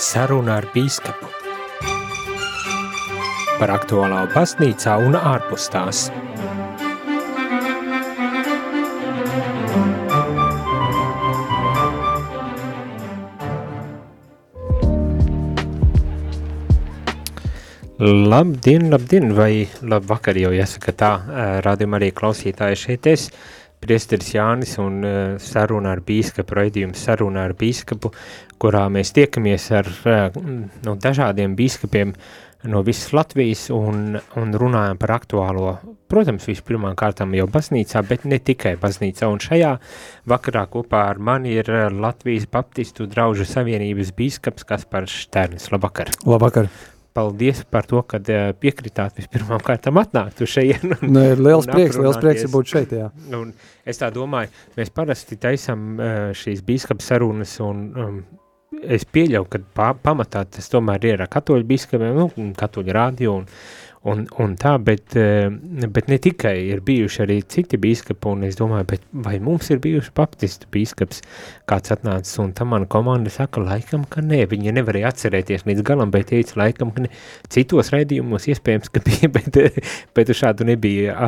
saruna ar bīskapu par aktuālā baznīcā un ārpus tās. Labdien, labdien, vai labvakar jau jāsaka tā, rādījumā arī klausītāji šeit es, priesteris Jānis un saruna ar bīskapu, raidījums saruna ar bīskapu, kurā mēs tiekamies ar nu, dažādiem bīskapiem no visas Latvijas un, un runājam par aktuālo, protams, vispirmām kārtām jau baznīcā, bet ne tikai baznīcā, un šajā vakarā kopā ar mani ir Latvijas Baptistu draužu savienības bīskaps Kaspars Šternis. Labvakar! Labvakar! Paldies par to, ka uh, piekritāt vispirmām kārtām atnākt uz šeien. Un, nu, ir liels prieks, liels prieks būt šeit, jā. Un es tā domāju, mēs parasti taisam uh, šīs bīskapa sarunas un um, es pieļauju, ka pa, pamatā tas tomēr ir katoļu bīskapiem, nu, katoļu rādio un, un, un tā, bet, eh, bet ne tikai ir bijuši arī citi bīskapi, un es domāju, bet vai mums ir bijuši baptistu bīskaps, kāds atnācis, un tam mana komanda saka, laikam, ka nē, viņi nevarēja atcerēties līdz galam, bet teica, laikam, ka ne. citos raidījumos iespējams, ka bija, bet, bet šādu nebija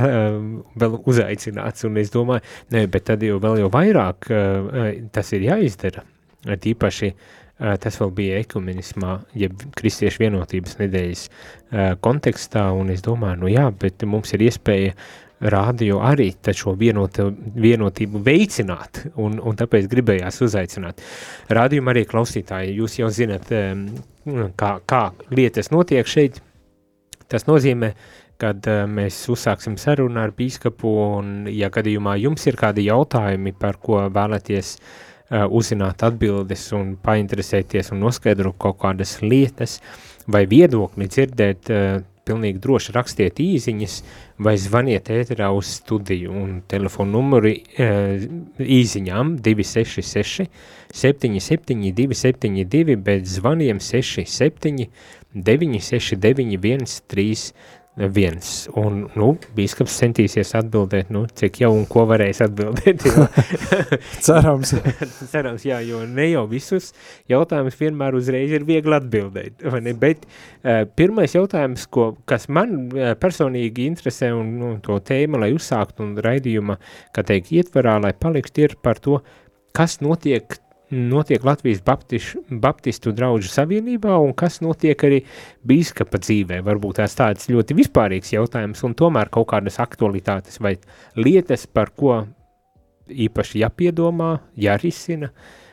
vēl uzaicināts, un es domāju, nē, bet tad jau vēl jau vairāk tas ir jāizdara, tīpaši uh, Tas vēl bija ekumenismā, jeb kristiešu vienotības nedēļas kontekstā, un es domāju, nu jā, bet mums ir iespēja rādio arī šo vienota, vienotību veicināt, un, un tāpēc gribējās uzaicināt. Rādījumu arī klausītāji, jūs jau zinat, kā, kā lietas notiek šeit, tas nozīmē, kad mēs uzsāksim sarunu ar bīskapu, un ja gadījumā jums ir kādi jautājumi, par ko vēlaties uh, uzzināt atbildes un painteresēties un noskaidrot kaut kādas lietas vai viedokli dzirdēt, uh, pilnīgi droši rakstiet īziņas vai zvaniet ēterā uz studiju un telefonu numuri īziņām 266 77 272, bet zvaniem 67 969 131 viens. Un, nu, bīskaps centīsies atbildēt, nu, cik jau un ko varēs atbildēt. Cerams. Cerams, jā, jo ne jau visus jautājumus vienmēr uzreiz ir viegli atbildēt, vai ne? Bet uh, pirmais jautājums, ko, kas man uh, personīgi interesē un nu, to tēmu, lai uzsāktu un raidījuma, kā teikt, ietvarā, lai palikt, ir par to, kas notiek notiek Latvijas baptiš, Baptistu draugu savienībā un kas notiek arī bīskapa dzīvē. Varbūt tās tāds ļoti vispārīgs jautājums un tomēr kaut kādas aktualitātes vai lietas, par ko īpaši jāpiedomā, jārisina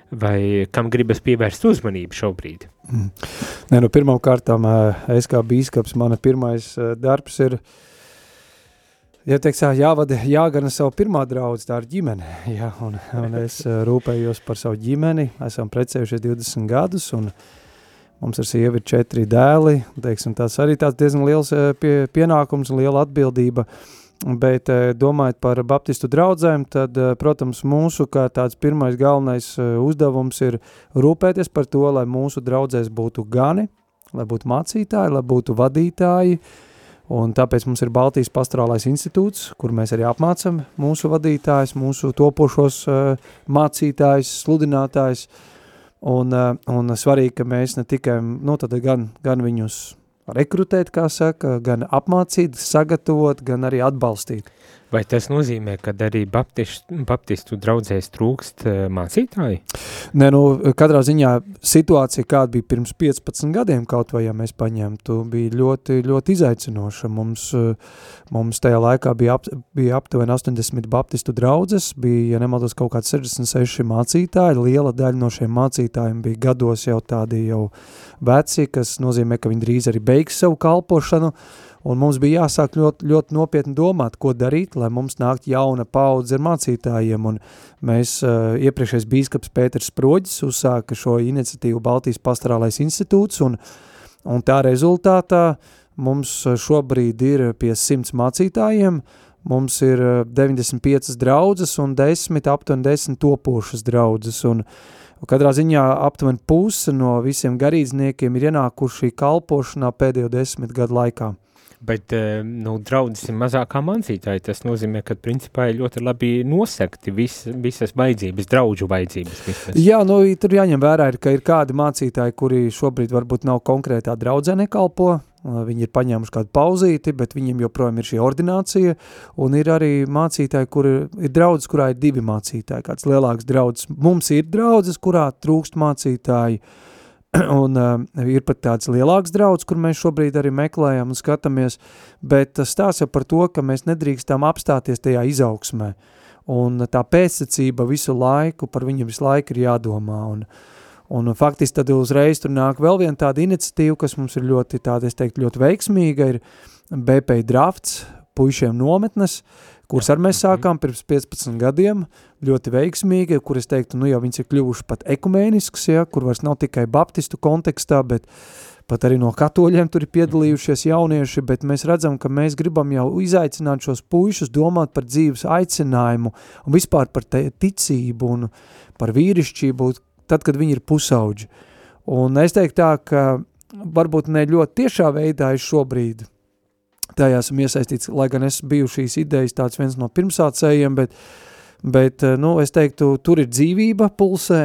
vai kam gribas pievērst uzmanību šobrīd. Mm. Nē, nu pirmām kārtām es kā bīskaps, mana pirmais darbs ir uh, Ja teiks, jāvada, jāgana savu pirmā draudz, tā ir ģimene, jā, un, un es rūpējos par savu ģimeni, esam precējušies 20 gadus, un mums ar sievi ir četri dēli, teiksim, tāds arī tāds diezgan liels pie, pienākums un liela atbildība, bet domājot par baptistu draudzēm, tad, protams, mūsu kā tāds pirmais galvenais uzdevums ir rūpēties par to, lai mūsu draudzēs būtu gani, lai būtu mācītāji, lai būtu vadītāji, Un tāpēc mums ir Baltijas pastorālais institūts, kur mēs arī apmācam mūsu vadītājs, mūsu topošos uh, mācītājs, sludinātājs. Un, uh, un svarīgi, ka mēs ne tikai, nu gan, gan viņus rekrutēt, kā saka, gan apmācīt, sagatavot, gan arī atbalstīt. Vai tas nozīmē, ka arī baptistu, baptistu draudzēs trūkst uh, mācītāji? Nē, nu, katrā ziņā situācija, kāda bija pirms 15 gadiem, kaut vai, ja mēs paņemtu, bija ļoti, ļoti izaicinoša. Mums, uh, mums tajā laikā bija, ap, bija aptuveni 80 baptistu draudzes, bija, ja nemaldos, kaut kāds 66 mācītāji, liela daļa no šiem mācītājiem bija gados jau tādi jau veci, kas nozīmē, ka viņi drīz arī beigs savu kalpošanu, uh, un mums bija jāsāk ļoti, ļoti nopietni domāt, ko darīt, lai mums nākt jauna paudze ar mācītājiem, un mēs uh, iepriekšējais bīskaps Pēters Sproģis uzsāka šo iniciatīvu Baltijas pastorālais institūts, un, un tā rezultātā mums šobrīd ir pie simts mācītājiem, mums ir 95 draudzes un 10, aptuveni 10 topošas draudzes, un Katrā ziņā aptuveni puse no visiem garīdzniekiem ir ienākuši kalpošanā pēdējo desmit gadu laikā. Bet uh, nu, draudzes ir mazākā mācītāja. Tas nozīmē, ka principā ir ļoti labi nosekti vis, visas vajadzības, draudžu vajadzības. Visas. Jā, nu, tur jāņem vērā, ir, ka ir kādi mācītāji, kuri šobrīd varbūt nav konkrētā draudzē nekalpo, Viņi ir paņēmuši kādu pauzīti, bet viņiem joprojām ir šī ordinācija, un ir arī mācītāji, kur ir, ir draudzes, kurā ir divi mācītāji, kāds lielāks draudzes. Mums ir draudzes, kurā trūkst mācītāji, un uh, ir pat tāds lielāks draudz, kur mēs šobrīd arī meklējam un skatāmies, bet tas stāsta par to, ka mēs nedrīkstam apstāties tajā izaugsmē, un tā pēcsacība visu laiku, par viņu visu laiku ir jādomā, un uh, Un faktiski tad uzreiz tur nāk vēl viena tāda iniciatīva, kas mums ir ļoti tāda, es teiktu, ļoti veiksmīga, ir BP drafts, puišiem nometnes, kuras ar mēs mhm. sākām pirms 15 gadiem, ļoti veiksmīgi, kur es teiktu, nu jau viņas ir kļuvuši pat ekumēnisks, ja, kur vairs nav tikai baptistu kontekstā, bet pat arī no katoļiem tur ir piedalījušies jaunieši, bet mēs redzam, ka mēs gribam jau izaicināt šos puišus domāt par dzīves aicinājumu un vispār par ticību un par vīrišķību, tad, kad viņi ir pusauģi. Un es teiktu tā, ka varbūt ne ļoti tiešā veidā es šobrīd tajā esmu iesaistīts, lai gan es biju šīs idejas tāds viens no pirmsācējiem, bet, bet nu, es teiktu, tur ir dzīvība pulsē,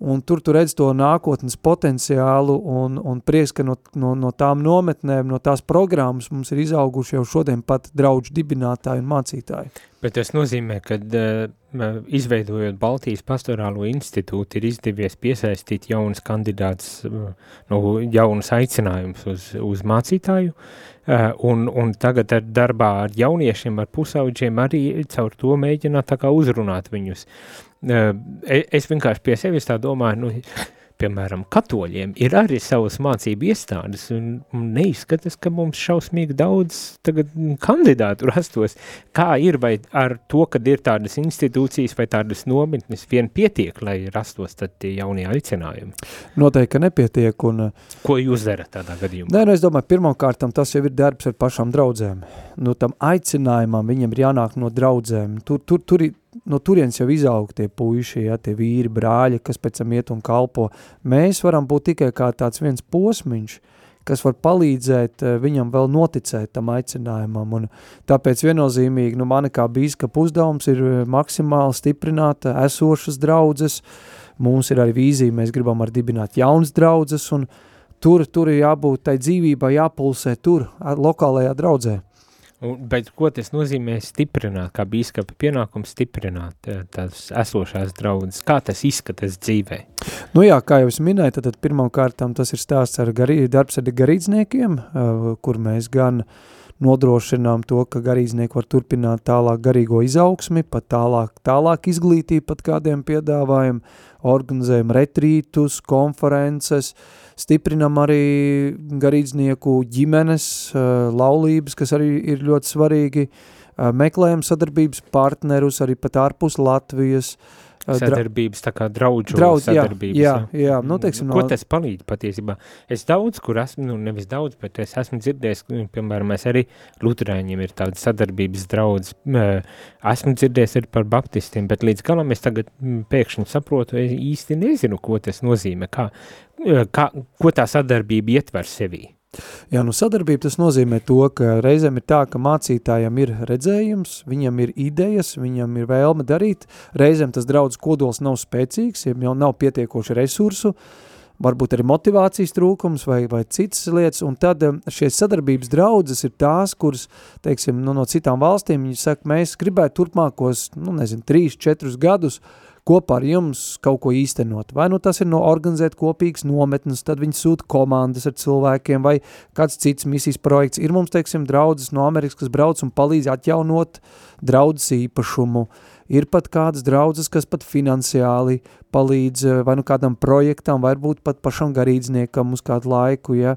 un tur tu redz to nākotnes potenciālu un, un prieks, ka no, no, no tām nometnēm, no tās programmas mums ir izauguši jau šodien pat draudžu dibinātāji un mācītāji. Bet tas nozīmē, ka uh, izveidojot Baltijas pastorālo institūtu ir izdevies piesaistīt jaunas kandidātas, uh, nu, jaunas aicinājumus uz, uz mācītāju, uh, un, un tagad ar darbā ar jauniešiem, ar pusauģiem arī caur to mēģināt tā kā uzrunāt viņus. Uh, es vienkārši pie sevis tā domāju, nu, piemēram, katoļiem ir arī savas mācību iestādes, un, un neizskatās, ka mums šausmīgi daudz tagad kandidātu rastos. Kā ir, vai ar to, kad ir tādas institūcijas vai tādas nometnes, vien pietiek, lai rastos tad tie jaunie aicinājumi? Noteikti, ka nepietiek. Un, Ko jūs darat tādā gadījumā? Nē, nu es domāju, pirmkārtam tas jau ir darbs ar pašām draudzēm. Nu, tam aicinājumam viņam ir jānāk no draudzēm. Tur, tur, tur no turienes jau izaug tie puiši, ja, tie vīri, brāļi, kas pēc tam iet un kalpo. Mēs varam būt tikai kā tāds viens posmiņš, kas var palīdzēt eh, viņam vēl noticēt tam aicinājumam. Un tāpēc viennozīmīgi nu, mani kā bīskapa uzdevums ir eh, maksimāli stiprināt esošas draudzes. Mums ir arī vīzija, mēs gribam arī dibināt jaunas draudzes, un tur, tur ir jābūt tai dzīvībai, jāpulsē tur, lokālajā draudzē. Un, bet ko tas nozīmē stiprināt, kā bīskapa pienākums stiprināt eh, tās esošās draudzes? Kā tas izskatās dzīvē? Nu jā, kā jau es minēju, tad, tad pirmām kārtām tas ir stāsts ar garī, darbs ar garīdzniekiem, uh, kur mēs gan nodrošinām to, ka garīdznieki var turpināt tālāk garīgo izaugsmi, pat tālāk, tālāk izglītību pat kādiem piedāvājam, organizējam retrītus, konferences, uh, stiprinam arī garīdznieku ģimenes, laulības, kas arī ir ļoti svarīgi, meklējam sadarbības partnerus arī pat ārpus Latvijas, sadarbības, tā kā draudžu Draudz, sadarbības. Jā, jā, jā nu, teiksim, Ko tas palīdz patiesībā? Es daudz, kur esmu, nu nevis daudz, bet es esmu dzirdējis, piemēram, mēs arī luterāņiem ir tāda sadarbības draudz. Esmu dzirdējis arī par baptistiem, bet līdz galam es tagad pēkšņi saprotu, es īsti nezinu, ko tas nozīmē, kā, kā, ko tā sadarbība ietver sevī. Jā, nu sadarbība tas nozīmē to, ka reizēm ir tā, ka mācītājam ir redzējums, viņam ir idejas, viņam ir vēlme darīt, reizēm tas draudz kodols nav spēcīgs, ja jau nav pietiekoši resursu, varbūt arī motivācijas trūkums vai, vai citas lietas, un tad šie sadarbības draudzes ir tās, kuras, teiksim, nu, no citām valstīm, viņi saka, mēs gribētu turpmākos, nu, nezinu, 3-4 gadus, kopā ar jums kaut ko īstenot. Vai nu tas ir no organizēt kopīgas nometnes, tad viņi sūta komandas ar cilvēkiem vai kāds cits misijas projekts. Ir mums, teiksim, draudzes no Amerikas, kas brauc un palīdz atjaunot draudzes īpašumu. Ir pat kādas draudzes, kas pat finansiāli palīdz eh, vai nu kādam projektam, varbūt pat pašam garīdzniekam uz kādu laiku, ja.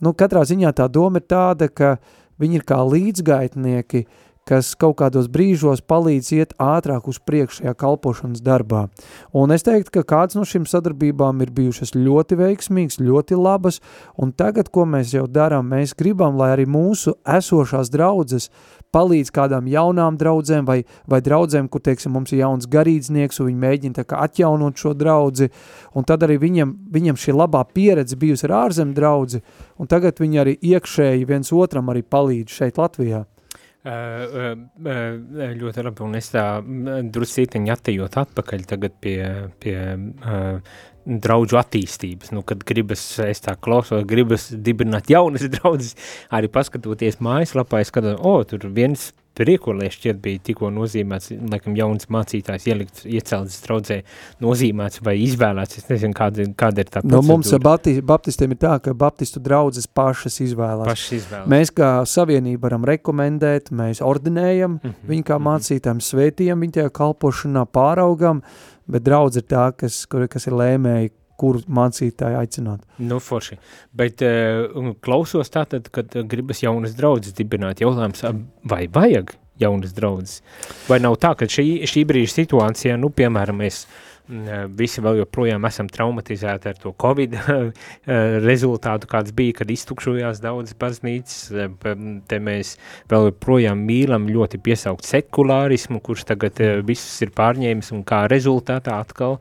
Nu, katrā ziņā tā doma ir tāda, ka viņi ir kā līdzgaitnieki, kas kaut kādos brīžos palīdz iet ātrāk uz priekšu šajā kalpošanas darbā. Un es teiktu, ka kāds no šīm sadarbībām ir bijušas ļoti veiksmīgas, ļoti labas, un tagad, ko mēs jau darām, mēs gribam, lai arī mūsu esošās draudzes palīdz kādām jaunām draudzēm vai, vai draudzēm, kur, teiksim, mums ir jauns garīdznieks, un viņi mēģina tā kā atjaunot šo draudzi, un tad arī viņam, viņam šī labā pieredze bijusi ar ārzem draudzi, un tagad viņi arī iekšēji viens otram arī palīdz šeit Latvijā. Uh, uh, ļoti labi, un es tā drusītiņi attījot atpakaļ tagad pie, pie draudžu attīstības, nu, kad gribas, es tā klausos, gribas dibināt jaunas draudzes, arī paskatoties mājaslapā, es skatos, o, tur viens Riekolē šķiet bija tikko nozīmēts, laikam jauns mācītājs ielikt, iecelts draudzē nozīmēts vai izvēlēts, es nezinu, kāda, kāda ir tā procedūra. No mums bapti, baptistiem ir tā, ka baptistu draudzes pašas izvēlās. Pašas izvēlās. Mēs kā savienība varam rekomendēt, mēs ordinējam, mm -hmm, viņu kā -hmm. mācītājiem svētījam, viņu tajā kalpošanā pāraugam, bet draudz ir tā, kas, kur, kas ir lēmēji, kuru mācītāju aicināt. Nu, forši. Bet uh, klausos tātad, kad gribas jaunas draudzes dibināt, jautājums, vai vajag jaunas draudzes? Vai nav tā, ka šī, šī brīža situācijā, nu, piemēram, mēs mm, visi vēl joprojām esam traumatizēti ar to Covid rezultātu, kāds bija, kad iztukšojās daudz baznīcas, te mēs vēl joprojām mīlam ļoti piesaukt sekulārismu, kurš tagad visus ir pārņēmis un kā rezultātā atkal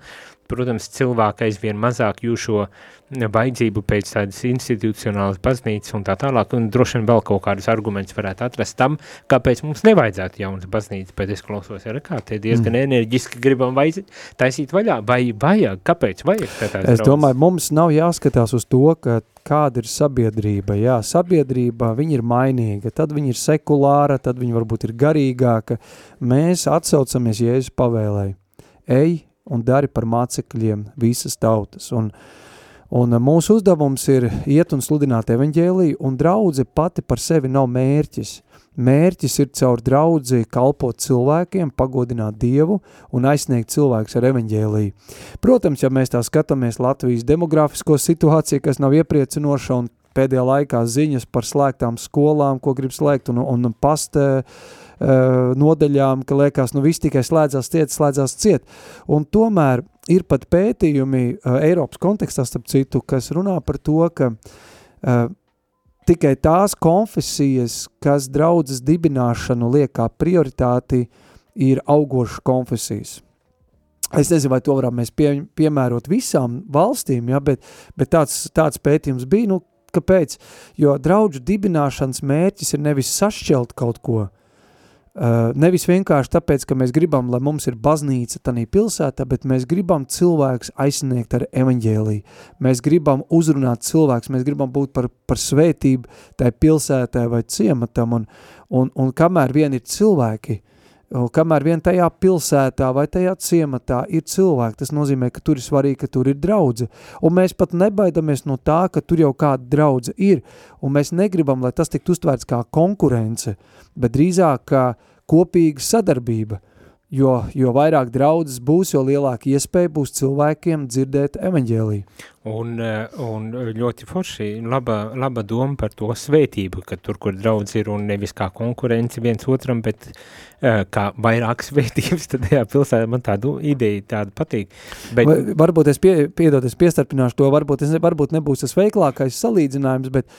protams, cilvēki aizvien mazāk jūšo vajadzību pēc tādas institucionālas baznīcas un tā tālāk, un droši vien vēl kaut kādus argumentus varētu atrast tam, kāpēc mums nevajadzētu jaunas baznīcas, bet es klausos, ar kā tie diezgan mm. enerģiski gribam vajadz, taisīt vaļā, vai vajag, kāpēc vajag? Es draudzes? domāju, mums nav jāskatās uz to, ka kāda ir sabiedrība, jā, sabiedrība, viņa ir mainīga, tad viņa ir sekulāra, tad viņa varbūt ir garīgāka, mēs atsaucamies Jēzus pavēlēji, ej un dari par mācekļiem visas tautas. Un, un mūsu uzdevums ir iet un sludināt evaņģēliju, un draudze pati par sevi nav mērķis. Mērķis ir caur draudzi kalpot cilvēkiem, pagodināt Dievu un aizsniegt cilvēkus ar evaņģēliju. Protams, ja mēs tā skatāmies Latvijas demografisko situāciju, kas nav iepriecinoša un pēdējā laikā ziņas par slēgtām skolām, ko grib slēgt un, un pasta uh, nodaļām, ka liekas, nu viss tikai slēdzās ciet, slēdzās ciet. Un tomēr ir pat pētījumi uh, Eiropas kontekstā, starp citu, kas runā par to, ka uh, tikai tās konfesijas, kas draudzes dibināšanu liek kā prioritāti, ir augošas konfesijas. Es nezinu, vai to varam mēs pie, piemērot visām valstīm, ja, bet, bet tāds, tāds pētījums bija, nu, kāpēc? Jo draudžu dibināšanas mērķis ir nevis sašķelt kaut ko, nevis vienkārši tāpēc, ka mēs gribam, lai mums ir baznīca tanī pilsētā, bet mēs gribam cilvēks aizsniegt ar evaņģēliju. Mēs gribam uzrunāt cilvēks, mēs gribam būt par, par svētību tai pilsētā vai ciematam, un, un, un kamēr vien ir cilvēki, kamēr vien tajā pilsētā vai tajā ciematā ir cilvēki, tas nozīmē, ka tur ir svarīgi, ka tur ir draudze. Un mēs pat nebaidamies no tā, ka tur jau kāda draudze ir, un mēs negribam, lai tas tiktu uztvērts kā konkurence, bet drīzāk kā kopīga sadarbība, jo, jo vairāk draudzes būs, jo lielāka iespēja būs cilvēkiem dzirdēt evaņģēliju. Un, eh, un ļoti forši laba, laba doma par to svētību, ka tur, kur draudz ir un nevis kā konkurence viens otram, bet uh, kā vairāk svētības, tad jā, pilsētā man tādu ideja tāda patīk. Bet... Vai, varbūt es pie, piedod, es piestarpināšu to, varbūt, es, varbūt nebūs tas veiklākais salīdzinājums, bet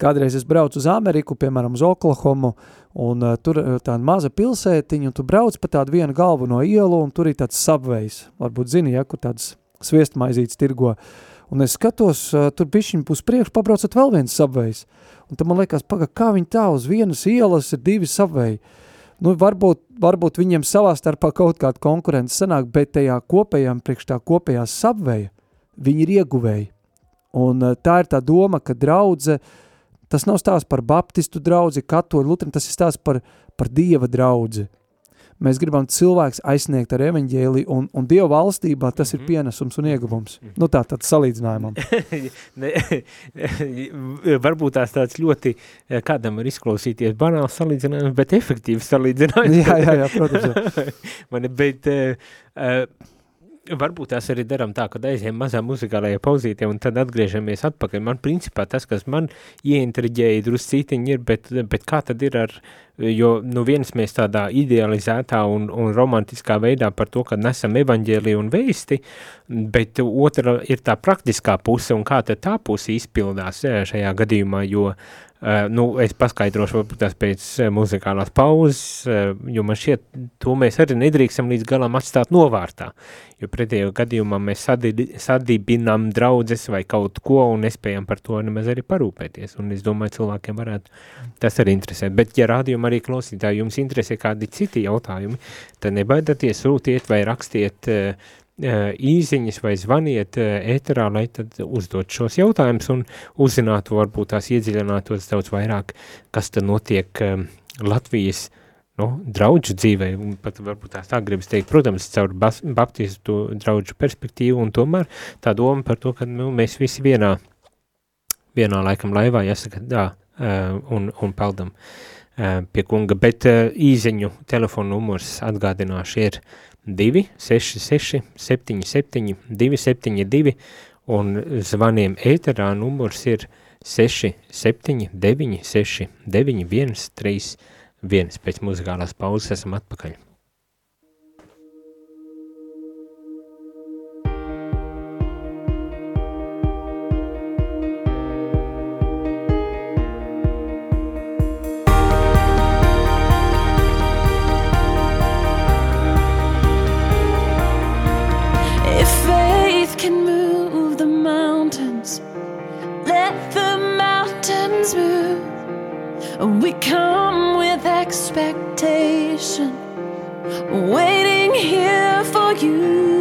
kādreiz es braucu uz Ameriku, piemēram, uz Oklahomu, un uh, tur tāda maza pilsētiņa, un tu brauc pa tādu vienu galvu no ielu, un tur ir tāds subvejs, varbūt zini, ja, kur tāds sviestmaizītes tirgo, uh, Un es skatos, uh, tur bišķiņ uz priekšu pabraucat vēl viens subvejs. Un tad man liekas, paga, kā viņi tā uz vienas ielas ir divi subveji. Nu, varbūt, varbūt viņiem savā starpā kaut kāda konkurence sanāk, bet tajā kopējām, priekš tā kopējā subveja, viņi ir ieguvēji. Un uh, tā ir tā doma, ka draudze, tas nav stāsts par baptistu draudzi, katoļu, lutri, tas ir stāsts par, par dieva draudzi. Mēs gribam cilvēks aizsniegt ar evaņģēli, un, un Dieva valstībā tas mm -hmm. ir mhm. pienesums un ieguvums. Mm -hmm. Nu tā, tāds salīdzinājumam. ne, varbūt tās tāds ļoti, kādam var izklausīties banāls salīdzinājums, bet efektīvs salīdzinājums. jā, jā, jā, protams. Jā. Man, bet, uh, varbūt tās arī darām tā, ka aizējām mazā muzikālajā pauzītē un tad atgriežamies atpakaļ. Man principā tas, kas man ieintriģēja druscītiņi ir, bet, bet kā tad ir ar, jo nu viens mēs tādā idealizētā un, un romantiskā veidā par to, ka nesam evaņģēliju un vēsti, bet otra ir tā praktiskā puse un kā tad tā puse izpildās šajā gadījumā, jo Uh, nu, es paskaidrošu, varbūt tās pēc uh, muzikālās pauzes, uh, jo man šķiet, to mēs arī nedrīkstam līdz galam atstāt novārtā, jo pretējo gadījumā mēs sadidi, sadibinām draudzes vai kaut ko un nespējam par to nemaz arī parūpēties, un es domāju, cilvēkiem varētu tas arī interesēt, bet ja rādījuma arī klausītāji jums interesē kādi citi jautājumi, tad nebaidieties, sūtiet vai rakstiet uh, īziņas vai zvaniet ēterā, lai tad uzdot šos jautājumus un uzzinātu, varbūt tās iedziļinātos daudz vairāk, kas tad notiek Latvijas nu, draudžu dzīvē, un pat varbūt tās tā gribas teikt, protams, caur baptistu draudžu perspektīvu, un tomēr tā doma par to, ka nu, mēs visi vienā, vienā laikam laivā, jāsaka, tā, un, un peldam pie kunga, bet īziņu telefonu numurs atgādināšu ir 266 77 272 un zvaniem ēterā numurs ir 679 691 31 pēc muzikālās pauzes esam atpakaļ. We come with expectation, waiting here for you.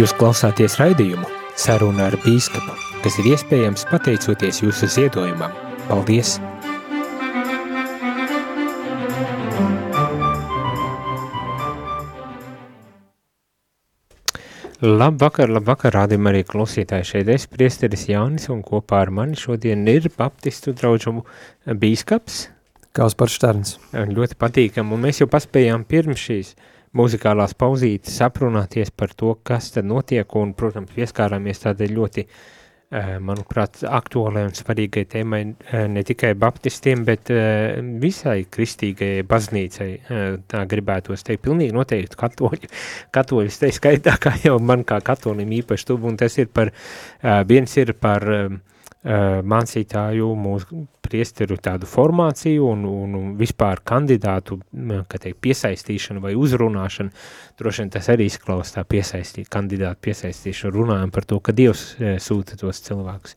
Jūs klausāties raidījumu Saruna ar bīskapu, kas ir iespējams pateicoties jūsu ziedojumam. Paldies! Labvakar, labvakar, rādījumā arī klausītāji šeit es, priesteris Jānis, un kopā ar mani šodien ir baptistu draudžumu bīskaps. Kaspars Šterns. Ļoti patīkam, un mēs jau paspējām pirms šīs uh, muzikālās pauzītes aprunāties par to, kas tad notiek, un, protams, pieskārāmies tādai ļoti, eh, manuprāt, aktuālai un svarīgai tēmai eh, ne tikai baptistiem, bet eh, visai kristīgajai baznīcai, tā gribētos teikt, pilnīgi noteikti katoļi, katoļus te skaitā, kā jau man kā katolim īpaši tuvu, un tas ir par, viens ir par mācītāju, mūsu priesteru tādu formāciju un, un, vispār kandidātu, kā teikt, piesaistīšanu vai uzrunāšanu, droši vien tas arī izklaus tā piesaistīt, kandidātu piesaistīšanu, runājam par to, ka Dievs sūta tos cilvēkus.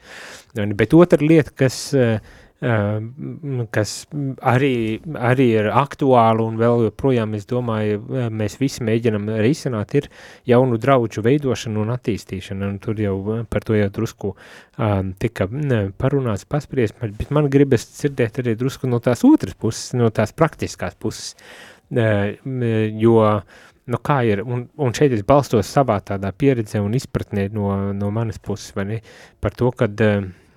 Bet otra lieta, kas Ehm, kas arī, arī ir aktuāli un vēl joprojām, es domāju, mēs visi mēģinam risināt, ir jaunu draudžu veidošana un attīstīšana, un tur jau par to jau drusku um, tika parunāts, paspriest, bet man gribas dzirdēt arī drusku no tās otras puses, no tās praktiskās puses, uh, jo nu, kā ir, un, un šeit es balstos savā tādā pieredzē un izpratnē no, no manas puses, vai ne, par to, kad,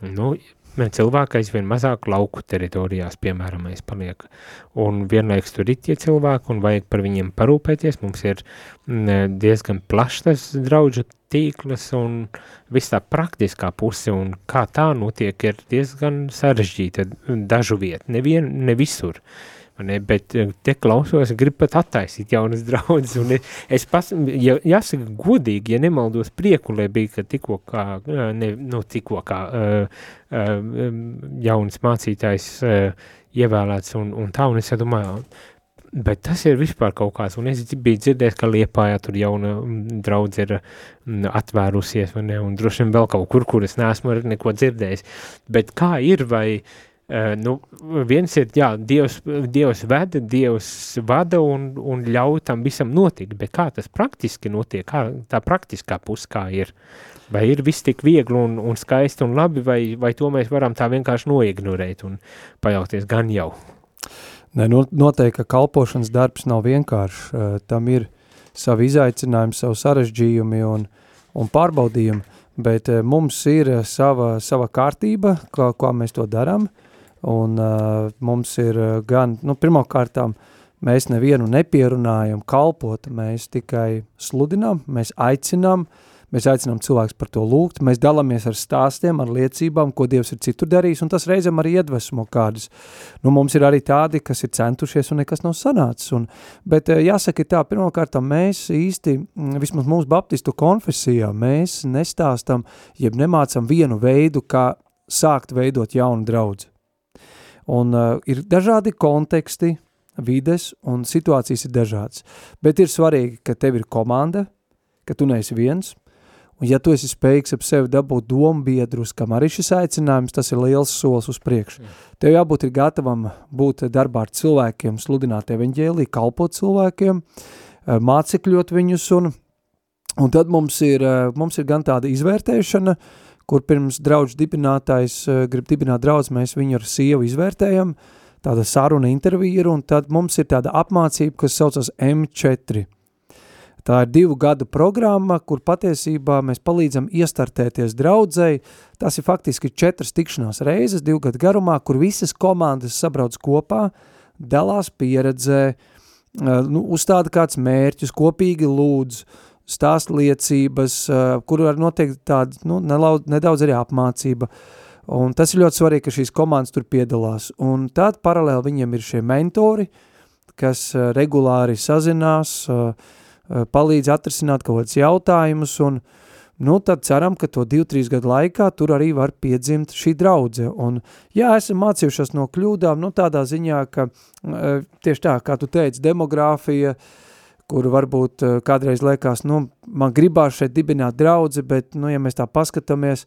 nu, cilvēki aizvien mazāk lauku teritorijās, piemēram, paliek. Un vienlaiks tur ir tie cilvēki, un vajag par viņiem parūpēties. Mums ir mm, diezgan plašs tas draudžu tīkls, un viss tā praktiskā puse, un kā tā notiek, ir diezgan sarežģīta dažu vietu, nevien, ne visur. Uh, Ne, bet eh, te klausos, gribu pat attaisīt jaunas draudzes, un es pas, ja, jāsaka godīgi, ja nemaldos priekulē bija, ka tikko kā, eh, ne, nu, tikko kā uh, uh, jauns mācītājs uh, ievēlēts un, un tā, un es domāju, bet tas ir vispār kaut kāds, un es biju dzirdējis, ka Liepājā tur jauna mm, draudze ir mm, atvērusies, vai ne, un droši vien vēl kaut kur, kur es neesmu neko dzirdējis, bet kā ir, vai nu, viens ir, jā, Dievs, Dievs veda, Dievs vada un, un ļauj tam visam notikt, bet kā tas praktiski notiek, kā tā praktiskā puse kā ir? Vai ir viss tik viegli un, un skaisti un labi, vai, vai to mēs varam tā vienkārši noignorēt un pajaukties gan jau? Ne, noteikti, ka kalpošanas darbs nav vienkāršs, uh, tam ir savi izaicinājumi, savu sarežģījumi un, un pārbaudījumi, bet uh, mums ir sava, sava kārtība, kā, kā mēs to darām, uh, Un uh, mums ir gan, nu, pirmkārtām, mēs nevienu nepierunājam kalpot, mēs tikai sludinām, mēs aicinām, mēs aicinām cilvēks par to lūgt, mēs dalāmies ar stāstiem, ar liecībām, ko Dievs ir citur darījis, un tas reizēm arī iedvesmo kādus. Nu, mums ir arī tādi, kas ir centušies un nekas nav sanācis. Un, bet jāsaka tā, pirmkārt, mēs īsti, vismaz mūsu baptistu konfesijā, mēs nestāstam, jeb nemācam vienu veidu, kā sākt veidot jaunu draudzi. Un uh, ir dažādi konteksti, vides un situācijas ir dažādas. Bet ir svarīgi, ka tev ir komanda, ka tu neesi viens, un ja tu esi spējīgs ap sevi dabūt domu biedrus, kam arī šis aicinājums, tas ir liels solis uz priekšu. Mm. Tev jābūt ir gatavam būt darbā ar cilvēkiem, sludināt evaņģēlī, kalpot cilvēkiem, uh, mācekļot viņus, un, un tad mums ir, uh, mums ir gan tāda izvērtēšana, uh, kur pirms draudž dibinātājs uh, grib dibināt draudz, mēs viņu ar sievu izvērtējam, tāda saruna intervija ir, un tad mums ir tāda apmācība, kas saucas M4. Tā ir divu gadu programma, kur patiesībā mēs palīdzam iestartēties draudzēji. Tas ir faktiski četras tikšanās reizes, divu gadu garumā, kur visas komandas sabrauc kopā, dalās pieredzē, uh, nu, uzstāda kāds mērķus, kopīgi lūdz, uh, stāstliecības, kur var noteikt tāda, nu, nedaudz arī apmācība. Un tas ir ļoti svarīgi, ka šīs komandas tur piedalās. Un tad paralēli viņiem ir šie mentori, kas regulāri sazinās, palīdz atrisināt kaut kādus jautājumus, un nu, tad ceram, ka to 2-3 gadu laikā tur arī var piedzimt šī draudze. Un jā, esam mācījušās no kļūdām, nu tādā ziņā, ka tieši tā, kā tu teici, demogrāfija, uh, kur varbūt eh, kādreiz liekas, nu, man gribās šeit dibināt draudzi, bet, nu, ja mēs tā paskatāmies,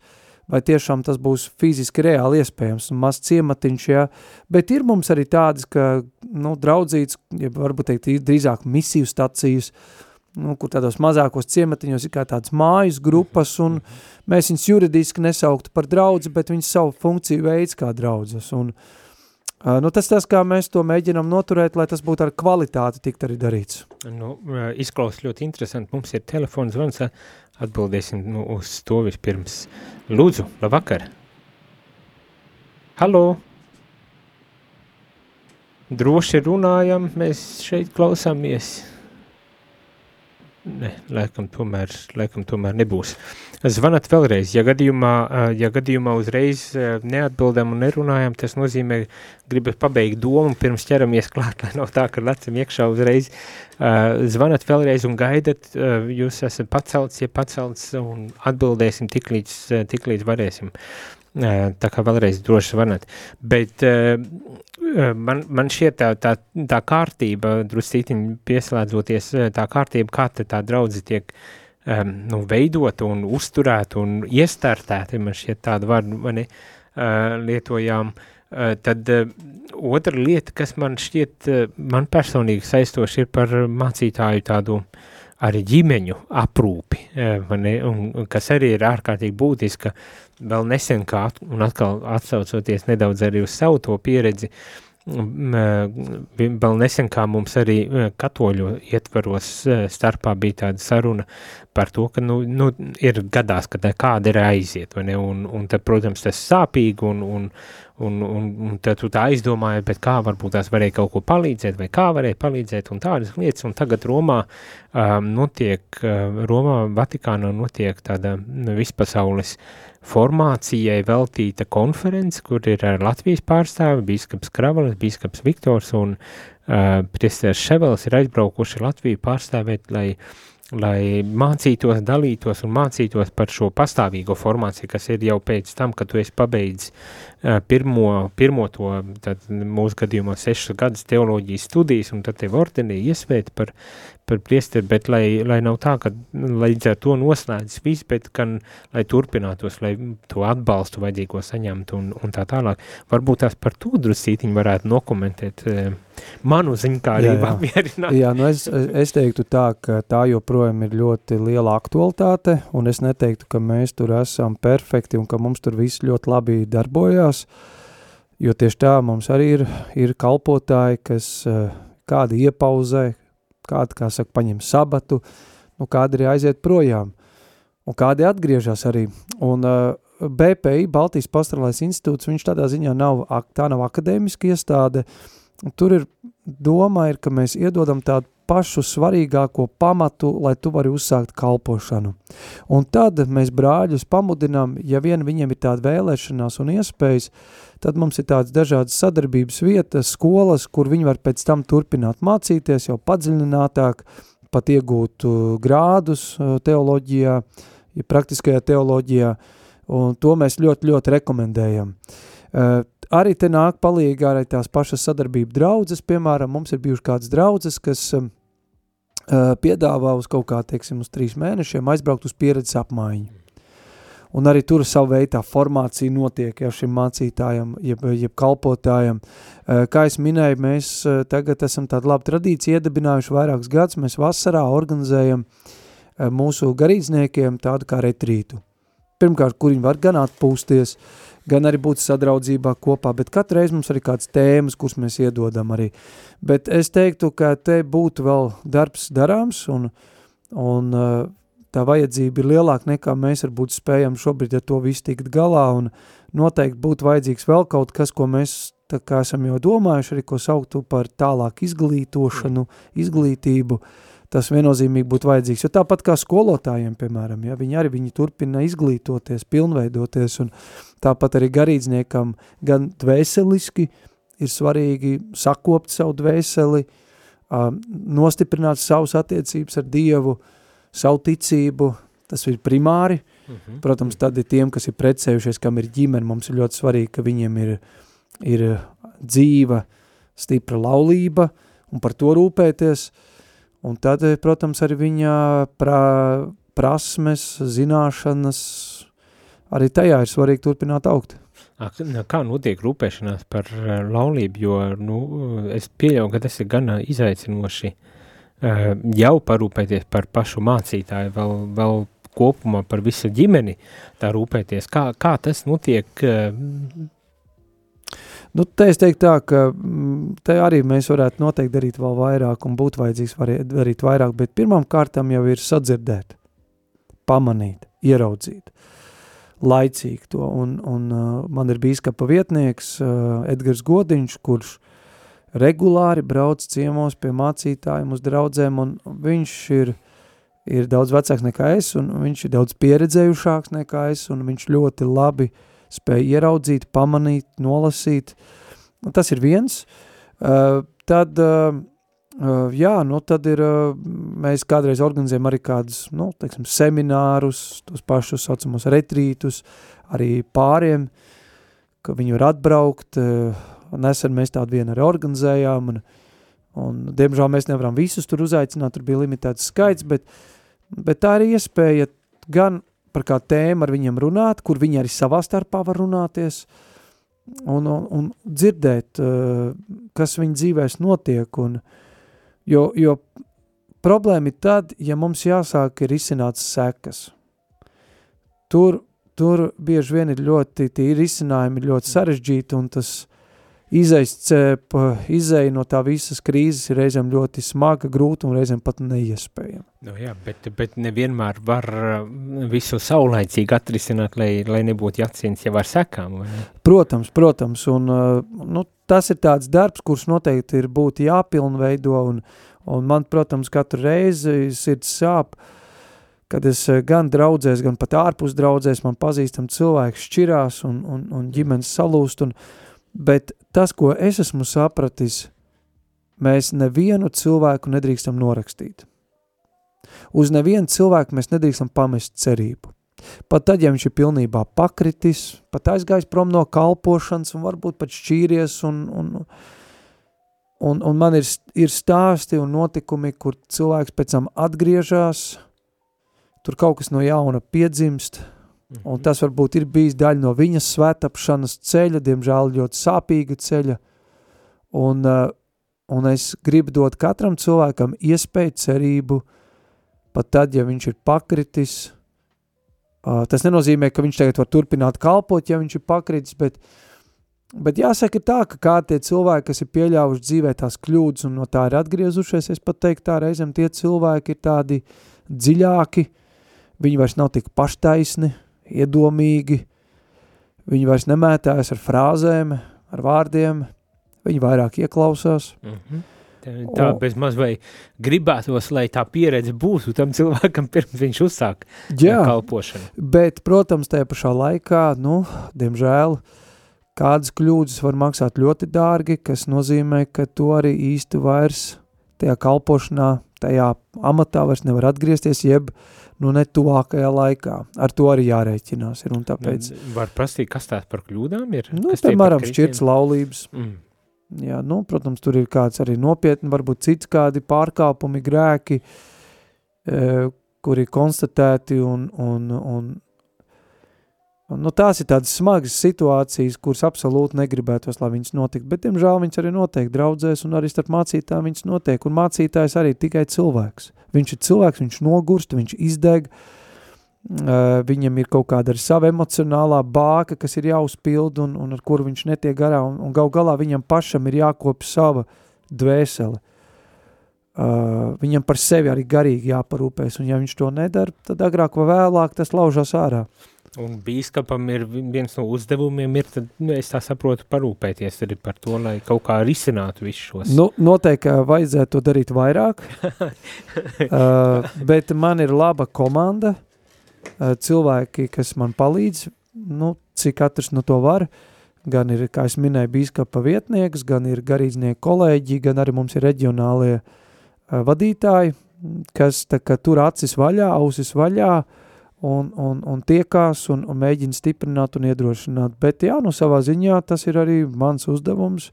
vai tiešām tas būs fiziski reāli iespējams, maz ciematiņš, jā, bet ir mums arī tādas, ka, nu, draudzīts, ja varbūt teikt, drīzāk misiju stacijas, nu, kur tādos mazākos ciematiņos ir kā tādas mājas grupas, un mēs viņus juridiski nesauktu par draudzi, bet viņas savu funkciju veids kā draudzes. Un, nu, tas tas, kā mēs to mēģinām noturēt, lai tas būtu ar kvalitāti tikt arī darīts. Nu, izklausās ļoti interesanti. Mums ir telefons zvans, atbildēsim nu, uz to vispirms. Lūdzu, labvakar! Halo! Droši runājam, mēs šeit klausāmies. Ne, laikam tomēr, laikam tomēr nebūs. Zvanat vēlreiz, ja gadījumā, ja gadījumā uzreiz neatbildam un nerunājam, tas nozīmē, gribas pabeigt domu, pirms ķeramies klāt, lai nav tā, ka lecam iekšā uzreiz. Zvanat vēlreiz un gaidat, jūs esat pacelts, ja pacelts un atbildēsim tik līdz, tik līdz varēsim. Tā kā vēlreiz droši zvanat. Bet man, man šķiet tā, tā, tā kārtība, druscītiņi pieslēdzoties, tā kārtība, kā tā draudzi tiek um, nu, veidota un uzturēta un iestartēta, man šķiet tādu vārdu mani uh, lietojām, uh, tad uh, otra lieta, kas man šķiet, uh, man personīgi saistoši ir par mācītāju tādu arī ģimeņu aprūpi, un, un kas arī ir ārkārtīgi būtiska, vēl nesen kā, un atkal atsaucoties nedaudz arī uz savu to pieredzi, vēl nesen kā mums arī katoļu ietvaros starpā bija tāda saruna par to, ka, nu, nu ir gadās, ka kāda ir aiziet, vai ne, un, un tad, protams, tas sāpīgi, un, un, un, un, un tad tu tā aizdomāji, bet kā varbūt tās varēja kaut ko palīdzēt, vai kā varēja palīdzēt, un tādas lietas, un tagad Romā um, notiek, uh, Romā, Vatikānā notiek tāda vispasaules uh, formācijai veltīta konference, kur ir Latvijas pārstāvi, bīskaps Kravalis, bīskaps Viktors un uh, priesteris Ševels ir aizbraukuši Latviju pārstāvēt, lai uh, lai mācītos, dalītos un mācītos par šo pastāvīgo formāciju, kas ir jau pēc tam, kad tu esi pabeidzis uh, pirmo, pirmo to, tad mūsu gadījumā sešas gadus teoloģijas studijas, un tad tev ordenī iesvēt par, par priesteri, bet lai, lai nav tā, ka līdz ar to noslēdzas viss, bet gan, lai turpinātos, lai to atbalstu vajadzīgo saņemtu un, un tā tālāk. Varbūt tās par to drusītiņu varētu nokomentēt uh, manu ziņkārību apmierināt. Jā, nu es, es teiktu tā, ka tā joprojām ir ļoti liela aktualitāte, un es neteiktu, ka mēs tur esam perfekti un ka mums tur viss ļoti labi darbojās, jo tieši tā mums arī ir, ir kalpotāji, kas kādi iepauzē, kādi, kā saka, paņem sabatu, nu kādi arī aiziet projām, un kādi atgriežas arī, un uh, BPI, Baltijas pastorālais institūts, viņš tādā ziņā nav, tā nav akadēmiska iestāde, uh, Tur ir doma, ir, ka mēs iedodam tādu pašu svarīgāko pamatu, lai tu vari uzsākt kalpošanu. Un tad mēs brāļus pamudinām, ja vien viņiem ir tāda vēlēšanās un iespējas, tad mums ir tādas dažādas sadarbības vietas, skolas, kur viņi var pēc tam turpināt mācīties jau padziļinātāk, pat iegūt grādus teoloģijā, ja praktiskajā teoloģijā, un to mēs ļoti, ļoti rekomendējam. Uh, arī te nāk palīgi arī tās pašas sadarbība draudzes, piemēram, mums ir bijuši kāds draudzes, kas um, uh, piedāvā uz kaut kā, teiksim, uz trīs mēnešiem aizbraukt uz pieredzes apmaiņu. Un arī tur savu veidu tā formācija notiek jau šim mācītājam, jeb, jeb kalpotājam. Kā es minēju, mēs tagad esam tādu labu tradīciju iedibinājuši vairākus gadus, mēs vasarā organizējam mūsu garīdzniekiem tādu kā retrītu. Pirmkārt, kur viņi var gan atpūsties, gan arī būt sadraudzībā kopā, bet katru reizi mums arī kāds tēmas, kuras mēs iedodam arī. Bet es teiktu, ka te būtu vēl darbs darāms un, un uh, tā vajadzība ir lielāka nekā mēs varbūt spējam šobrīd ar to visu tikt galā un noteikti būtu vajadzīgs vēl kaut kas, ko mēs tā kā esam jau domājuši arī, ko sauktu par tālāk izglītošanu, izglītību, uh, tas viennozīmīgi būtu vajadzīgs. Jo tāpat kā skolotājiem, piemēram, ja, viņi arī viņi turpina izglītoties, pilnveidoties, un tāpat arī garīdzniekam gan dvēseliski ir svarīgi sakopt savu dvēseli, nostiprināt savus attiecības ar Dievu, savu ticību, tas ir primāri. Uh mhm. -huh. Protams, tad ir tiem, kas ir precējušies, kam ir ģimene, mums ir ļoti svarīgi, ka viņiem ir, ir dzīva, stipra laulība, un par to rūpēties – Un tad, protams, arī viņa pra, prasmes, zināšanas, arī tajā ir svarīgi turpināt augt. Kā notiek rūpēšanās par eh, laulību, jo nu, es pieļauju, ka tas ir gan izaicinoši jau parūpēties par pašu mācītāju, vēl, vēl kopumā par visu ģimeni tā rūpēties. Kā, kā tas notiek? Nu, te es teiktu tā, ka mm, te arī mēs varētu noteikti darīt vēl vairāk un būtu vajadzīgs darīt vairāk, bet pirmām kārtām jau ir sadzirdēt, pamanīt, ieraudzīt laicīgi to. Un, un uh, man ir bīskapa vietnieks uh, Edgars Godiņš, kurš regulāri brauc ciemos pie mācītājiem uz draudzēm, un viņš ir, ir daudz vecāks nekā es, un viņš ir daudz pieredzējušāks nekā es, un viņš ļoti labi spēja ieraudzīt, pamanīt, nolasīt. Un tas ir viens. Uh, tad uh, Uh, jā, nu tad ir, uh, mēs kādreiz organizējam arī kādus, nu, teiksim, seminārus, tos pašus saucamos retrītus, arī pāriem, ka viņi var atbraukt, uh, nesen mēs tādu vienu arī organizējām, un, un diemžēl mēs nevaram visus tur uzaicināt, tur bija limitēts skaits, bet, bet tā ir iespēja gan par kā tēmu ar viņiem runāt, kur viņi arī savā starpā var runāties, un, un, un dzirdēt, kas viņa dzīvēs notiek, un, Jo, jo problēma ir tad, ja mums jāsāk ir izsināt sekas. Tur, tur bieži vien ir ļoti, tie risinājumi ir ļoti sarežģīti un tas izēja no tā visas krīzes ir reizēm ļoti smaga, grūta un reizēm pat neiespējama. Nu jā, bet, bet nevienmēr var uh, visu saulaicīgi atrisināt, lai, lai nebūtu jācīnas jau ar sekām. Vai? Protams, protams, un uh, nu, tas ir tāds darbs, kurš noteikti ir būtu jāpilnveido, un, un man, protams, katru reizi sirds sāp, kad es uh, gan draudzēs, gan pat ārpus draudzēs, man pazīstam cilvēks šķirās un, un, un ģimenes salūst, un, bet tas, ko es esmu sapratis, mēs nevienu cilvēku nedrīkstam norakstīt. Uz nevienu cilvēku mēs nedrīkstam pamest cerību. Pat tad, ja viņš ir pilnībā pakritis, pat aizgājis prom no kalpošanas un varbūt pat šķīries un, un, un, un man ir, ir stāsti un notikumi, kur cilvēks pēc tam atgriežas, tur kaut kas no jauna piedzimst, Un mhm. tas varbūt ir bijis daļa no viņas svētapšanas ceļa, diemžēl ļoti sāpīga ceļa. Un, uh, un es gribu dot katram cilvēkam iespēju cerību, pat tad, ja viņš ir pakritis. Uh, tas nenozīmē, ka viņš tagad var turpināt kalpot, ja viņš ir pakritis, bet, bet jāsaka tā, ka kā tie cilvēki, kas ir pieļāvuši dzīvē tās kļūdas un no tā ir atgriezušies, es pat teiktu tā reizēm tie cilvēki ir tādi dziļāki, viņi vairs nav tik paštaisni, iedomīgi, viņi vairs nemētājas ar frāzēm, ar vārdiem, viņi vairāk ieklausās. Mm -hmm. Tā, bez maz vai gribētos, lai tā pieredze būtu tam cilvēkam, pirms viņš uzsāk jā, kalpošanu. Bet, protams, tajā pašā laikā, nu, diemžēl, kādas kļūdas var maksāt ļoti dārgi, kas nozīmē, ka to arī īsti vairs tajā kalpošanā, tajā amatā vairs nevar atgriezties, jeb nu ne tuvākajā laikā. Ar to arī jārēķinās ir, un tāpēc... Nu, var prasīt, kas tās par kļūdām ir? Nu, kas piemēram, šķirts laulības. Mm. Jā, nu, protams, tur ir kāds arī nopietni, varbūt cits kādi pārkāpumi, grēki, e, kuri konstatēti un, un, un Nu, tās ir tādas smagas situācijas, kuras absolūti negribētos, lai viņas notiktu, bet, diemžēl, viņas arī notiek draudzēs, un arī starp mācītājiem viņas notiek, un mācītājs arī tikai cilvēks. Viņš ir cilvēks, viņš nogurst, viņš izdeg, uh, viņam ir kaut kāda arī sava emocionālā bāka, kas ir jāuzpild, un, un ar kuru viņš netiek garā, un, un gal galā viņam pašam ir jākop sava dvēsele. Uh, viņam par sevi arī garīgi jāparūpēs, un ja viņš to nedara, tad agrāk vai vēlāk tas laužās ārā. Un bīskapam ir viens no uzdevumiem, ir, tad, nu, es tā saprotu, parūpēties arī par to, lai kaut kā risinātu visus šos. Nu, noteikti vajadzētu to darīt vairāk, uh, bet man ir laba komanda, uh, cilvēki, kas man palīdz, nu, cik katrs no to var, gan ir, kā es minēju, bīskapa vietnieks, gan ir garīdznieku kolēģi, gan arī mums ir reģionālie uh, vadītāji, kas tā tur acis vaļā, ausis vaļā, uh, un, un, un tiekās un, un mēģina stiprināt un iedrošināt. Bet jā, nu savā ziņā tas ir arī mans uzdevums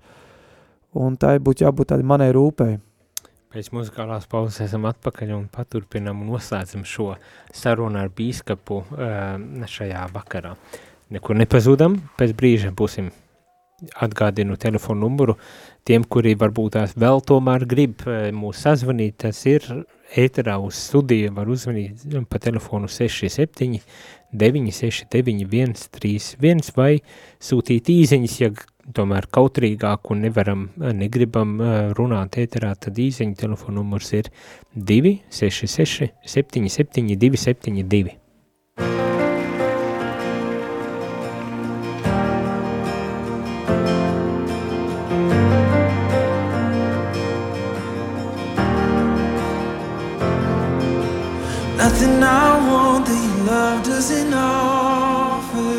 un tai būtu jābūt tādai manai rūpēji. Pēc muzikālās pauzes esam atpakaļ un paturpinam un noslēdzam šo sarunu ar bīskapu ehm, šajā vakarā. Nekur nepazūdam, pēc brīža būsim atgādinu telefonu numuru. Tiem, kuri varbūt tās vēl tomēr grib eh, mūs sazvanīt, tas ir ēterā uz studiju var uzvanīt nu, pa telefonu 67 969 131 vai sūtīt īziņas, ja tomēr kautrīgāk un nevaram, eh, negribam eh, runāt ēterā, tad īziņa telefonu numurs ir 266 77 272. doesn't offer.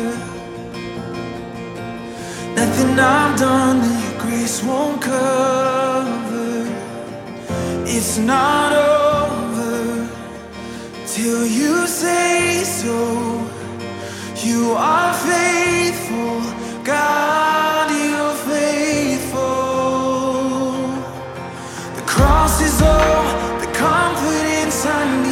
Nothing I've done that Your grace won't cover. It's not over Till you say so. You are faithful, God, you're faithful. The cross is all, the confidence I need.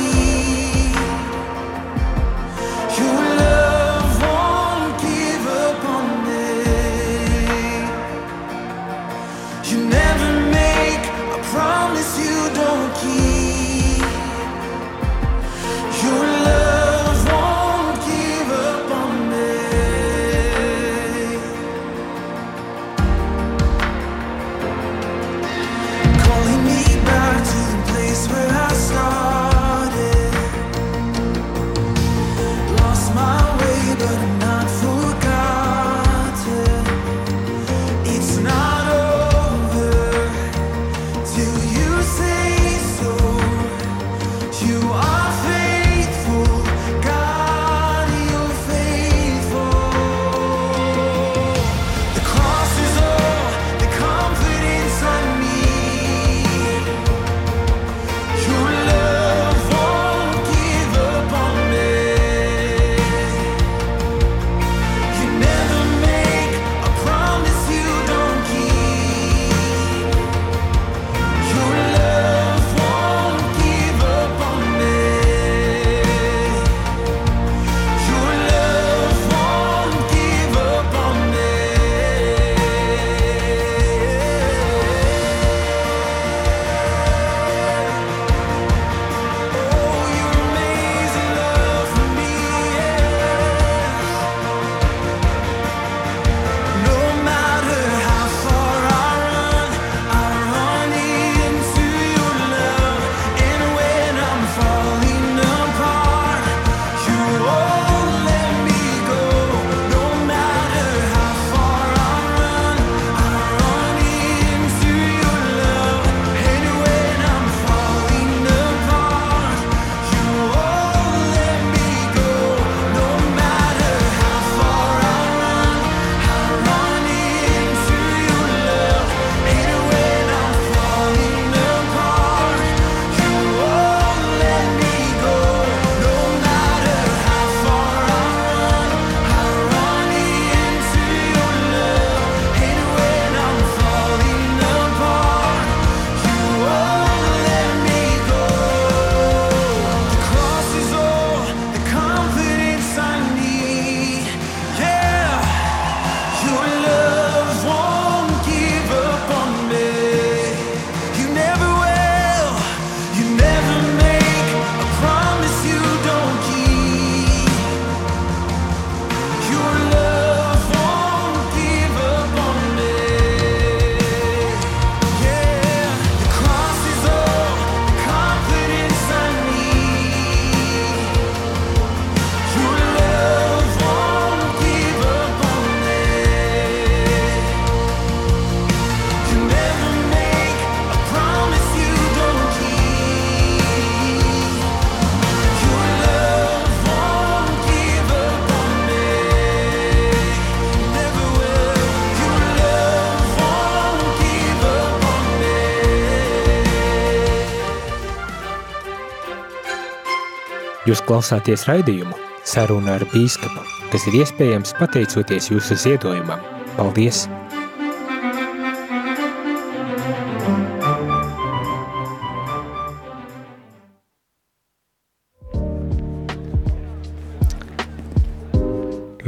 Jūs klausāties raidījumu Saruna ar bīskapu, kas ir iespējams pateicoties jūsu ziedojumam. Paldies!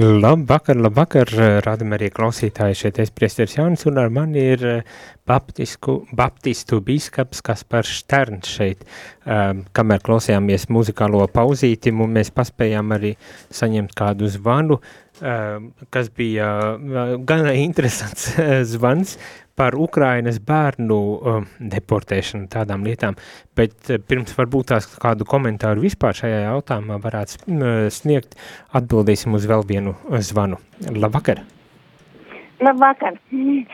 Labvakar, labvakar, rādam arī klausītāji šeit es priesteris Jānis un ar mani ir eh, baptisku, baptistu bīskaps Kaspars Šterns šeit, um, kamēr klausījāmies muzikālo pauzīti, mēs paspējām arī saņemt kādu zvanu, um, kas bija uh, gana interesants uh, zvans par Ukrainas bērnu um, deportēšanu tādām lietām, bet uh, pirms varbūt tās kādu komentāru vispār šajā jautājumā varētu sniegt, atbildēsim uz vēl vienu zvanu. Labvakar! Labvakar!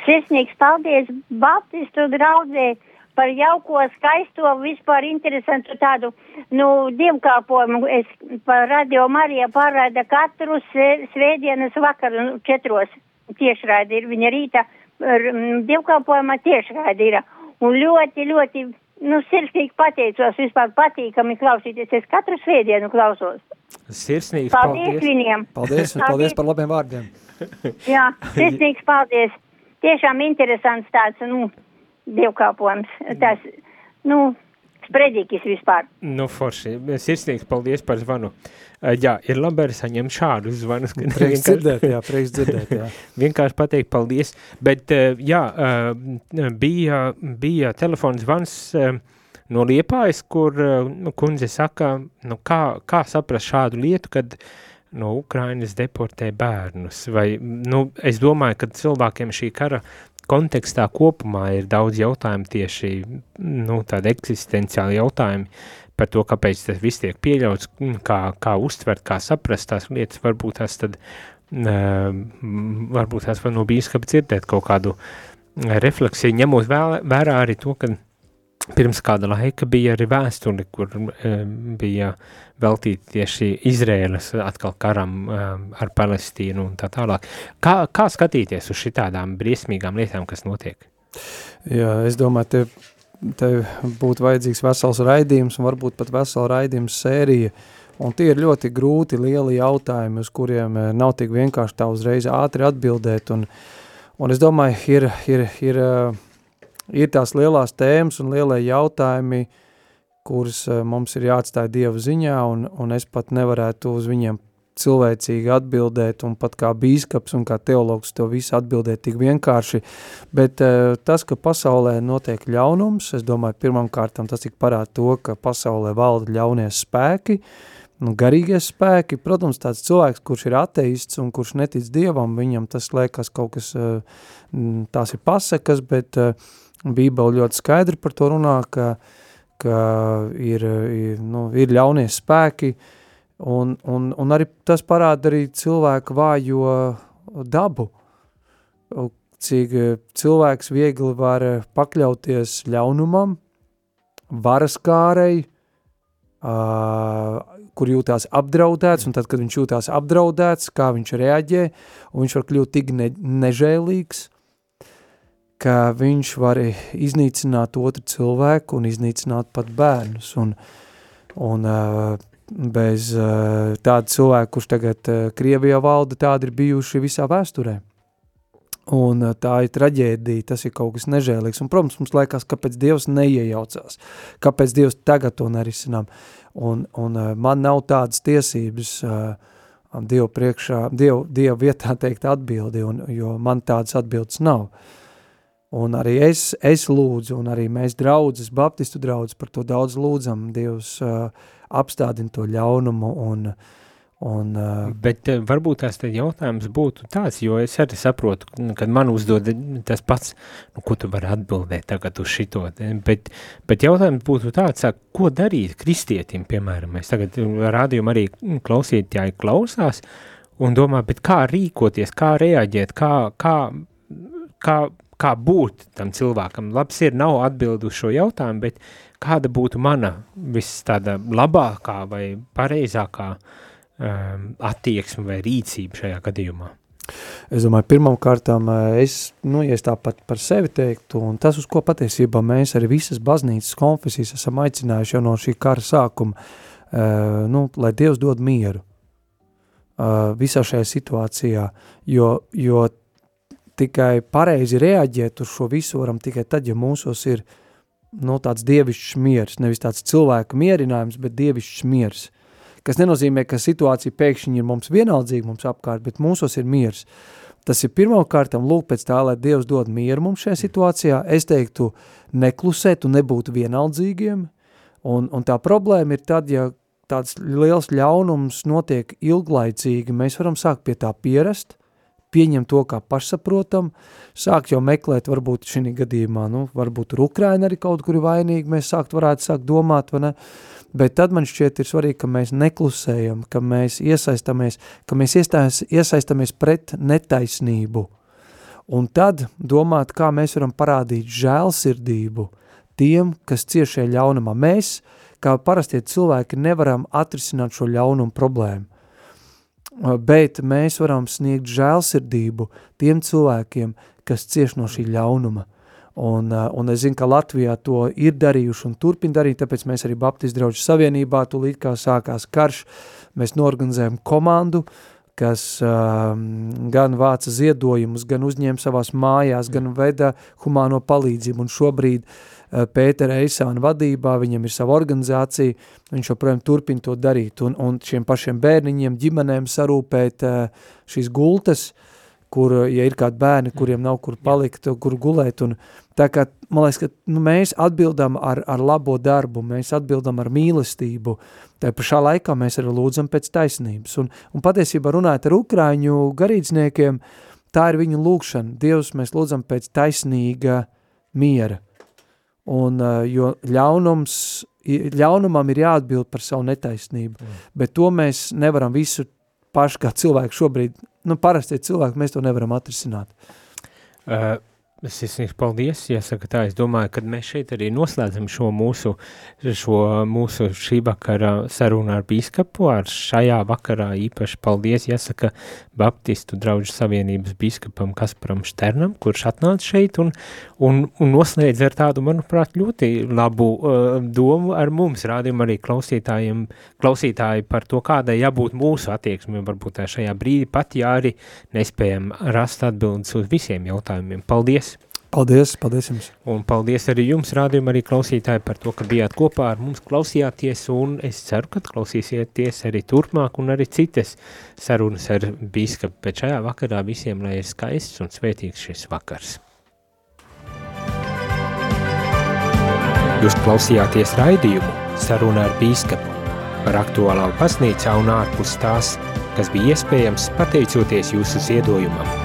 Sirsnīgs paldies Baptistu draudzē par jauko, skaisto, vispār interesantu tādu, nu, dievkalpojumu. Es par radio Marija pārraida katru svē- svētdienas vakaru nu, četros tiešraidi ir viņa rīta ar, dievkalpojumā tiešraidi ir. Un ļoti, ļoti, nu, sirsnīgi pateicos, vispār patīkami klausīties. Es katru svētdienu klausos. Sirsnīgs Paldies, paldies! viņiem! Paldies, un Paldies. paldies par labiem vārdiem. Jā, sirsnīgs paldies. Tiešām interesants tāds, nu, dievkalpojums. Tas, nu, spredīgis vispār. Nu, forši. Sirsnīgs paldies par zvanu. Jā, ir labi arī saņemt šādus zvanus. kad Prieks dzirdēt, jā, prieks dzirdēt, jā. vienkārši pateikt paldies, bet jā, bija, bija telefons zvans no Liepājas, kur nu, kundze saka, nu, kā, kā saprast šādu lietu, kad no Ukrainas deportē bērnus, vai, nu, es domāju, ka cilvēkiem šī kara kontekstā kopumā ir daudz jautājumu tieši, nu, tādi eksistenciāli jautājumi par to, kāpēc tas viss tiek pieļauts, kā, kā uztvert, kā saprast tās lietas, varbūt tās tad varbūt tās var no bīskapa dzirdēt kaut kādu refleksiju, ņemot vērā arī to, ka pirms kāda laika bija arī vēstuli, kur um, bija veltīti tieši Izrēlas atkal karam um, ar Palestīnu un tā tālāk. Kā, kā skatīties uz šitādām briesmīgām lietām, kas notiek? Jā, es domāju, te, te būtu vajadzīgs vesels raidījums un varbūt pat vesela raidījums sērija. Un tie ir ļoti grūti lieli jautājumi, uz kuriem eh, nav tik vienkārši tā uzreiz ātri atbildēt. Un, un es domāju, ir, ir, ir, eh, ir tās lielās tēmas un lielie jautājumi, kurus eh, mums ir jāatstāj Dieva ziņā, un, un es pat nevarētu uz viņiem cilvēcīgi atbildēt, un pat kā bīskaps un kā teologs to visu atbildēt tik vienkārši, bet uh, tas, ka pasaulē notiek ļaunums, es domāju, pirmam kārtam tas tik parāda to, ka pasaulē valda ļaunie spēki, nu, garīgie spēki, protams, tāds cilvēks, kurš ir ateists un kurš netic Dievam, viņam tas liekas kaut kas, uh, tās ir pasekas, bet uh, Bībele ļoti skaidri par to runā, ka, ka ir, ir, nu, ir ļaunie spēki, Un, un, un arī tas parāda arī cilvēku vājo dabu, cik cilvēks viegli var pakļauties ļaunumam, varaskārei, uh, kur jūtās apdraudēts, un tad, kad viņš jūtās apdraudēts, kā viņš reaģē, un viņš var kļūt tik ne, nežēlīgs, ka viņš var iznīcināt otru cilvēku un iznīcināt pat bērnus, un, un uh, bez uh, tāda cilvēka, kurš tagad uh, Krievijā valda, tādi ir bijuši visā vēsturē. Un uh, tā ir traģēdija, tas ir kaut kas nežēlīgs. Un, protams, mums liekas, kāpēc Dievs neiejaucās, kāpēc Dievs tagad to nerisinām. Un, un uh, man nav tādas tiesības uh, Dievu priekšā, Dievu, Dievu vietā teikt atbildi, un, jo man tādas atbildes nav. Un arī es, es lūdzu, un arī mēs draudzes, baptistu draudzes par to daudz lūdzam, Dievs uh, apstādina to ļaunumu un, un uh, Bet varbūt tās te jautājums būtu tāds, jo es arī saprotu, kad man uzdod tas pats, nu, ko tu vari atbildēt tagad uz šito, bet, bet jautājums būtu tāds, ko darīt kristietim, piemēram, mēs tagad rādījum arī klausītāji klausās un domā, bet kā rīkoties, kā reaģēt, kā, kā, kā, kā būt tam cilvēkam. Labs ir, nav atbildi uz šo jautājumu, bet kāda būtu mana viss tāda labākā vai pareizākā um, attieksme vai rīcība šajā gadījumā? es domāju, pirmam kārtām es, nu, ja es tāpat par sevi teiktu, un tas, uz ko patiesībā mēs arī visas baznīcas konfesijas esam aicinājuši jau no šī kara sākuma, uh, nu, lai Dievs dod mieru uh, visā šajā situācijā, jo, jo tikai pareizi reaģēt uz šo visu varam tikai tad, ja mūsos ir nu, tāds dievišķs miers, nevis tāds cilvēka mierinājums, bet dievišķs miers, kas nenozīmē, ka situācija pēkšņi ir mums vienaldzīga mums apkārt, bet mūsos ir miers. Tas ir pirmkārtam lūk pēc tā, lai Dievs dod mieru mums šajā situācijā. Es teiktu neklusēt un nebūt vienaldzīgiem. Un, un tā problēma ir tad, ja tāds liels ļaunums notiek ilglaicīgi, mēs varam sākt pie tā pierast, pieņemt to kā pašsaprotam, sākt jau meklēt, varbūt šī gadījumā, nu, varbūt tur Ukraina arī kaut kuri vainīgi, mēs sākt varētu sākt domāt, vai ne, bet tad man šķiet ir svarīgi, ka mēs neklusējam, ka mēs iesaistamies, ka mēs iesaistamies pret netaisnību, un tad domāt, kā mēs varam parādīt žēlsirdību tiem, kas ciešie ļaunumā. Mēs, kā parastie cilvēki, nevaram atrisināt šo ļaunumu problēmu bet mēs varam sniegt žēlsirdību tiem cilvēkiem, kas cieš no šī ļaunuma. Un, un es zinu, ka Latvijā to ir darījuši un turpin darīt, tāpēc mēs arī Baptistu draudžu savienībā, tūlīt kā sākās karš, mēs norganizējam komandu, kas um, gan vāca ziedojumus, gan uzņēma savās mājās, gan veda humāno palīdzību, un šobrīd Eh, Pētera Eisāna vadībā, viņam ir sava organizācija, viņš joprojām turpina to darīt, un, un šiem pašiem bērniņiem, ģimenēm sarūpēt eh, šīs gultas, kur, ja ir kādi bērni, kuriem nav kur palikt, kur gulēt, un tā kā, man liekas, ka nu, mēs atbildam ar, ar labo darbu, mēs atbildam ar mīlestību, tā pašā laikā mēs arī lūdzam pēc taisnības, un, un patiesībā runājot ar Ukraiņu garīdzniekiem, tā ir viņu lūkšana, Dievs, mēs lūdzam pēc taisnīga miera, Un, eh, jo ļaunums, ļaunumam ir jāatbild par savu netaisnību, mm. bet to mēs nevaram visu paši kā cilvēki šobrīd, nu parasti cilvēki, mēs to nevaram atrisināt. Uh, Sirsnīgs paldies, jāsaka tā, es domāju, ka mēs šeit arī noslēdzam šo mūsu, šo mūsu šī vakara sarunu ar bīskapu, ar šajā vakarā īpaši paldies, jāsaka, Baptistu draudžu savienības bīskapam Kasparam Šternam, kurš atnāca šeit un, un, un noslēdz ar tādu, manuprāt, ļoti labu uh, domu ar mums, rādījumu arī klausītājiem, klausītāji par to, kādai jābūt mūsu attieksmi, varbūt šajā brīdī pat, ja arī nespējam rast atbildes uz visiem jautājumiem. Paldies! Paldies, paldies jums. Un paldies arī jums, rādījumi, arī klausītāji par to, ka bijāt kopā ar mums, klausījāties, un es ceru, ka klausīsieties arī turpmāk, un arī citas sarunas ar bīskapu. Bet šajā vakarā visiem, lai ir skaists un svētīgs šis vakars. Jūs klausījāties raidījumu saruna ar bīskapu par aktuālām pasnīcā un ārpus tās, kas bija iespējams pateicoties jūsu ziedojumam.